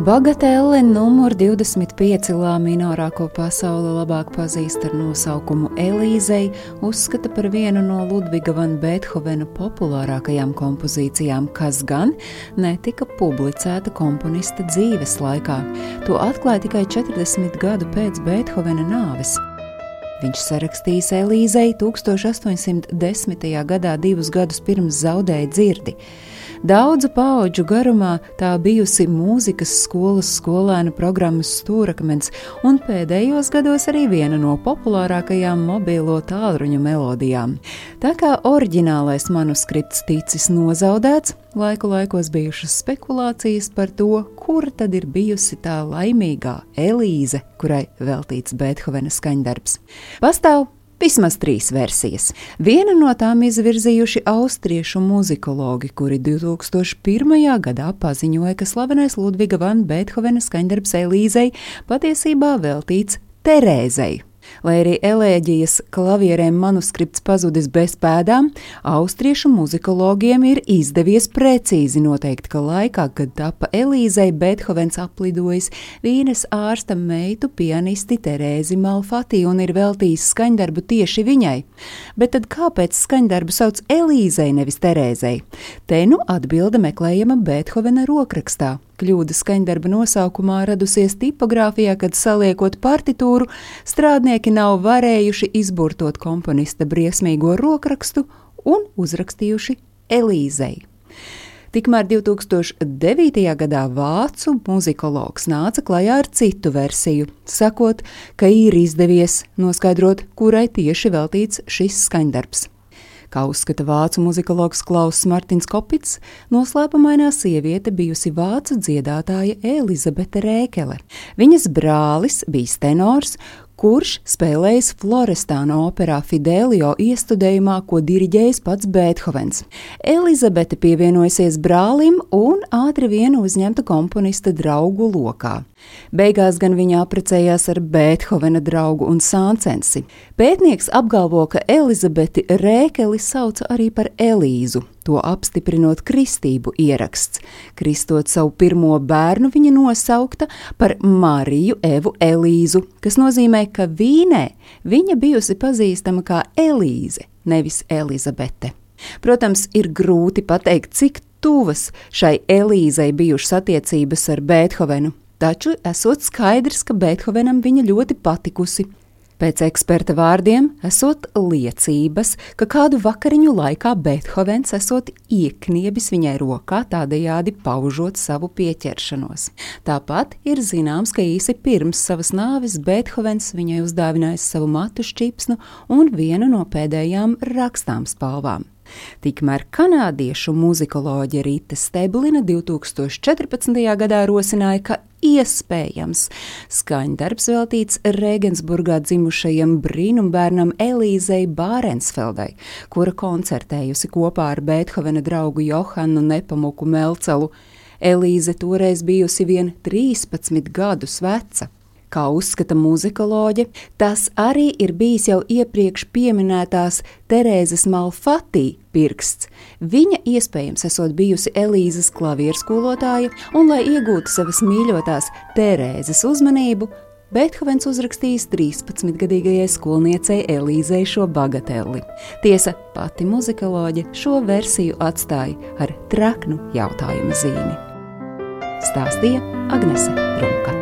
Bagatelle numur 25 lā minorā, ko pasaule labāk pazīst ar nosaukumu Elīzei, uzskata par vienu no Ludviga van Beethovena populārākajām kompozīcijām, kas gan netika publicēta komponista dzīves laikā. To atklāja tikai 40 gadu pēc Beethovena nāves. Viņš sarakstījis Elīzei 1810. gadā, divus gadus pirms zaudēja dzirdi. Daudzu pauģu garumā tā bijusi mūzikas skolas skolēnu programmas stūrakmens un pēdējos gados arī viena no populārākajām mobilo tālruņu melodijām. Tā kā oriģinālais manuskripts ticis nozaudēts, laiku laikos bijušas spekulācijas par to, kur tad ir bijusi tā laimīgā Elīze, kurai veltīts Beethovena skaņdarbs. Pastāv Vismaz trīs versijas. Viena no tām izvirzījuši austriešu muzikologi, kuri 2001. gadā paziņoja, ka slavenais Ludviga van Beethovena skaņdarbs Elīzei patiesībā veltīts Terēzei. Lai arī elēģijas klavierēm manuskripts pazudis bez pēdām, austriešu muzikologiem ir izdevies precīzi noteikt, ka laikā, kad tapa Elīzei, Beethovens aplidojis Vīnes ārsta meitu pianisti Terēzi Malfati un ir veltījis skaņdarbu tieši viņai. Bet tad kāpēc skaņdarbu sauc Elīzei, nevis Terēzei? Te nu atbilde meklējama Beethovena rokrakstā. Kļūda skaņdarba nosaukumā radusies tipogrāfijā, kad saliekot partitūru, strādnieki nav varējuši izburtot komponista briesmīgo rokrakstu un uzrakstījuši Elīzei. Tikmēr 2009. gadā vācu muzikologs nāca klajā ar citu versiju, sakot, ka ir izdevies noskaidrot, kurai tieši veltīts šis skaņdarbs. Kā uzskata vācu muzikologs Klauss Martins Kopits, noslēpumainā sieviete bijusi vācu dziedātāja Elizabete Rēkele. Viņas brālis bija tenors, kurš spēlējis Florestāna operā Fidelio iestudējumā, ko diriģējis pats Beethovens. Elizabete pievienojusies brālim un ātri vien uzņemta komponista draugu lokā. Beigās gan viņa apprecējās ar Beethovena draugu un sāncensi. Pētnieks apgalvo, ka Elizabeti Rēkeli sauca arī par Elīzu, to apstiprinot kristību ieraksts. Kristot savu pirmo bērnu, viņa nosaukta par Mariju Evu Elīzu, kas nozīmē, ka Vīnē viņa bijusi pazīstama kā Elīze, nevis Elizabete. Protams, ir grūti pateikt, cik tuvas šai Elīzei bijušas attiecības ar Beethovenu, taču esot skaidrs, ka Beethovenam viņa ļoti patikusi. Pēc eksperta vārdiem, esot liecības, ka kādu vakariņu laikā Beethovens esot iekniebis viņai rokā, tādējādi paužot savu pieķeršanos. Tāpat ir zināms, ka īsi pirms savas nāves Beethovens viņai uzdāvinājis savu matu šķipsnu un vienu no pēdējām rakstām spalvām. Tikmēr kanādiešu muzikoloģe Rīta Steblina 2014. gadā rosināja, ka iespējams skaņdarbs veltīts Regensburgā dzimušajam brīnumbērnam Elīzei Bārensfeldai, kura koncertējusi kopā ar Beethovena draugu Johanu Nepamuku Melcelu. Elīze toreiz bijusi vien 13 gadus veca. Kā uzskata muzikoloģe, tas arī ir bijis jau iepriekš pieminētās Terēzes Malfatī pirksts. Viņa iespējams esot bijusi Elīzes klavieru skolotāja, un, lai iegūtu savas mīļotās Terēzes uzmanību, Beethovens uzrakstījis 13-gadīgajai skolniecei Elīzei šo bagateli. Tiesa, pati muzikoloģe šo versiju atstāja ar traknu jautājumu zīmi. Stāstīja Agnese Runka.